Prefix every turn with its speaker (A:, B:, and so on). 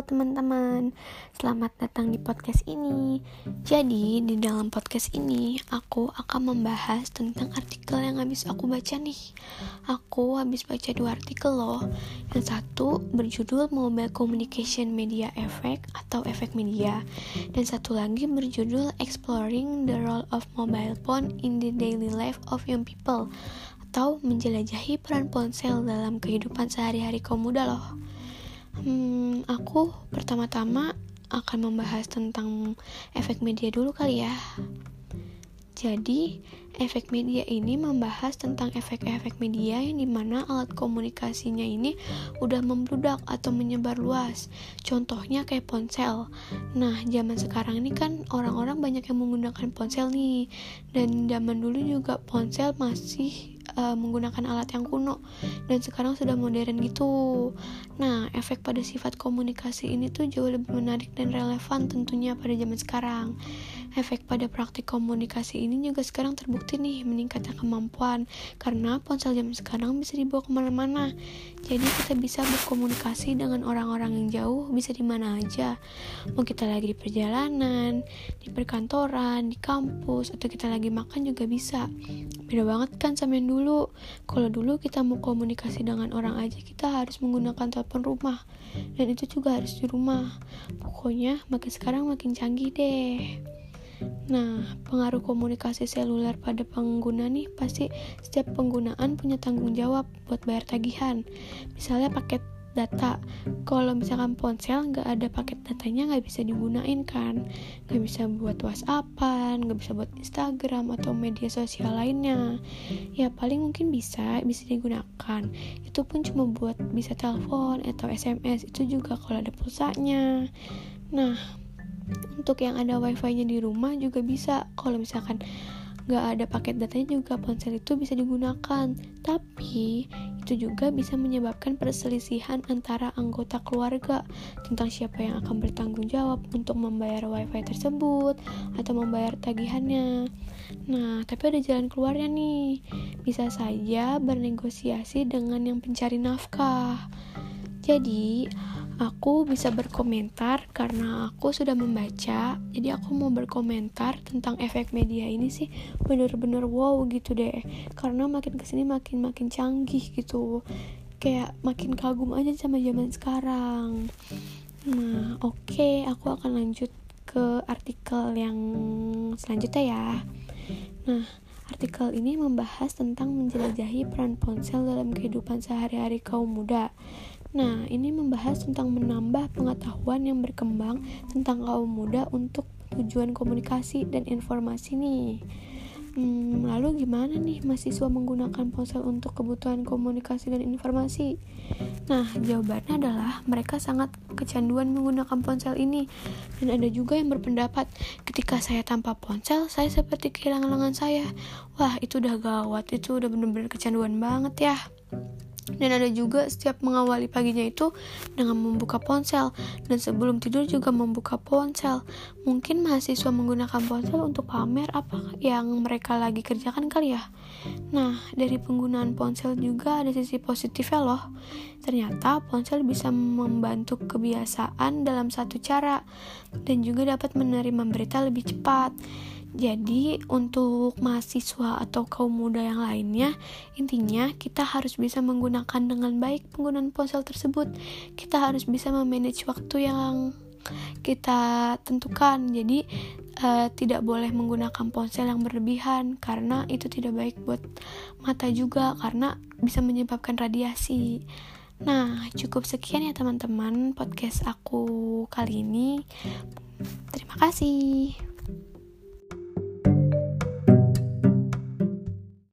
A: Teman-teman, selamat datang di podcast ini. Jadi, di dalam podcast ini, aku akan membahas tentang artikel yang habis aku baca nih. Aku habis baca dua artikel loh. Yang satu berjudul Mobile Communication Media Effect atau efek media. Dan satu lagi berjudul Exploring the Role of Mobile Phone in the Daily Life of Young People atau menjelajahi peran ponsel dalam kehidupan sehari-hari kaum muda loh. Hmm, aku pertama-tama akan membahas tentang efek media dulu kali ya. Jadi, efek media ini membahas tentang efek-efek media yang di mana alat komunikasinya ini udah membludak atau menyebar luas. Contohnya kayak ponsel. Nah, zaman sekarang ini kan orang-orang banyak yang menggunakan ponsel nih. Dan zaman dulu juga ponsel masih uh, menggunakan alat yang kuno dan sekarang sudah modern gitu. Nah, efek pada sifat komunikasi ini tuh jauh lebih menarik dan relevan tentunya pada zaman sekarang. Efek pada praktik komunikasi ini juga sekarang terbukti nih meningkatnya kemampuan karena ponsel zaman sekarang bisa dibawa ke mana-mana. Jadi kita bisa berkomunikasi dengan orang-orang yang jauh bisa di mana aja. Mau kita lagi di perjalanan, di perkantoran, di kampus, atau kita lagi makan juga bisa. Beda banget kan sama yang dulu. Kalau dulu kita mau komunikasi dengan orang aja kita harus menggunakan telepon rumah. Dan itu juga harus di rumah. Pokoknya makin sekarang makin canggih deh. Nah, pengaruh komunikasi seluler pada pengguna nih pasti setiap penggunaan punya tanggung jawab buat bayar tagihan. Misalnya paket data. Kalau misalkan ponsel nggak ada paket datanya nggak bisa digunain kan. Nggak bisa buat whatsappan nggak bisa buat instagram atau media sosial lainnya. Ya paling mungkin bisa bisa digunakan. Itu pun cuma buat bisa telepon atau sms itu juga kalau ada pulsanya. Nah untuk yang ada wifi-nya di rumah juga bisa. Kalau misalkan nggak ada paket datanya juga ponsel itu bisa digunakan. Tapi itu juga bisa menyebabkan perselisihan antara anggota keluarga tentang siapa yang akan bertanggung jawab untuk membayar wifi tersebut atau membayar tagihannya. Nah tapi ada jalan keluarnya nih. Bisa saja bernegosiasi dengan yang pencari nafkah. Jadi aku bisa berkomentar karena aku sudah membaca. Jadi aku mau berkomentar tentang efek media ini sih. Bener-bener wow gitu deh. Karena makin ke sini makin makin canggih gitu. Kayak makin kagum aja sama zaman sekarang. Nah oke. Okay, aku akan lanjut ke artikel yang selanjutnya ya. Nah Artikel ini membahas tentang menjelajahi peran ponsel dalam kehidupan sehari-hari kaum muda. Nah, ini membahas tentang menambah pengetahuan yang berkembang tentang kaum muda untuk tujuan komunikasi dan informasi nih. Hmm, lalu gimana nih mahasiswa menggunakan ponsel untuk kebutuhan komunikasi dan informasi? Nah, jawabannya adalah mereka sangat kecanduan menggunakan ponsel ini. Dan ada juga yang berpendapat, ketika saya tanpa ponsel, saya seperti kehilangan lengan saya. Wah, itu udah gawat, itu udah bener-bener kecanduan banget ya dan ada juga setiap mengawali paginya itu dengan membuka ponsel. Dan sebelum tidur juga membuka ponsel. Mungkin mahasiswa menggunakan ponsel untuk pamer apa yang mereka lagi kerjakan kali ya? Nah dari penggunaan ponsel juga ada sisi positifnya loh. Ternyata ponsel bisa membantu kebiasaan dalam satu cara. Dan juga dapat menerima berita lebih cepat jadi untuk mahasiswa atau kaum muda yang lainnya, intinya kita harus bisa menggunakan dengan baik penggunaan ponsel tersebut. Kita harus bisa memanage waktu yang kita tentukan. Jadi uh, tidak boleh menggunakan ponsel yang berlebihan karena itu tidak baik buat mata juga karena bisa menyebabkan radiasi. Nah, cukup sekian ya teman-teman podcast aku kali ini. Terima kasih.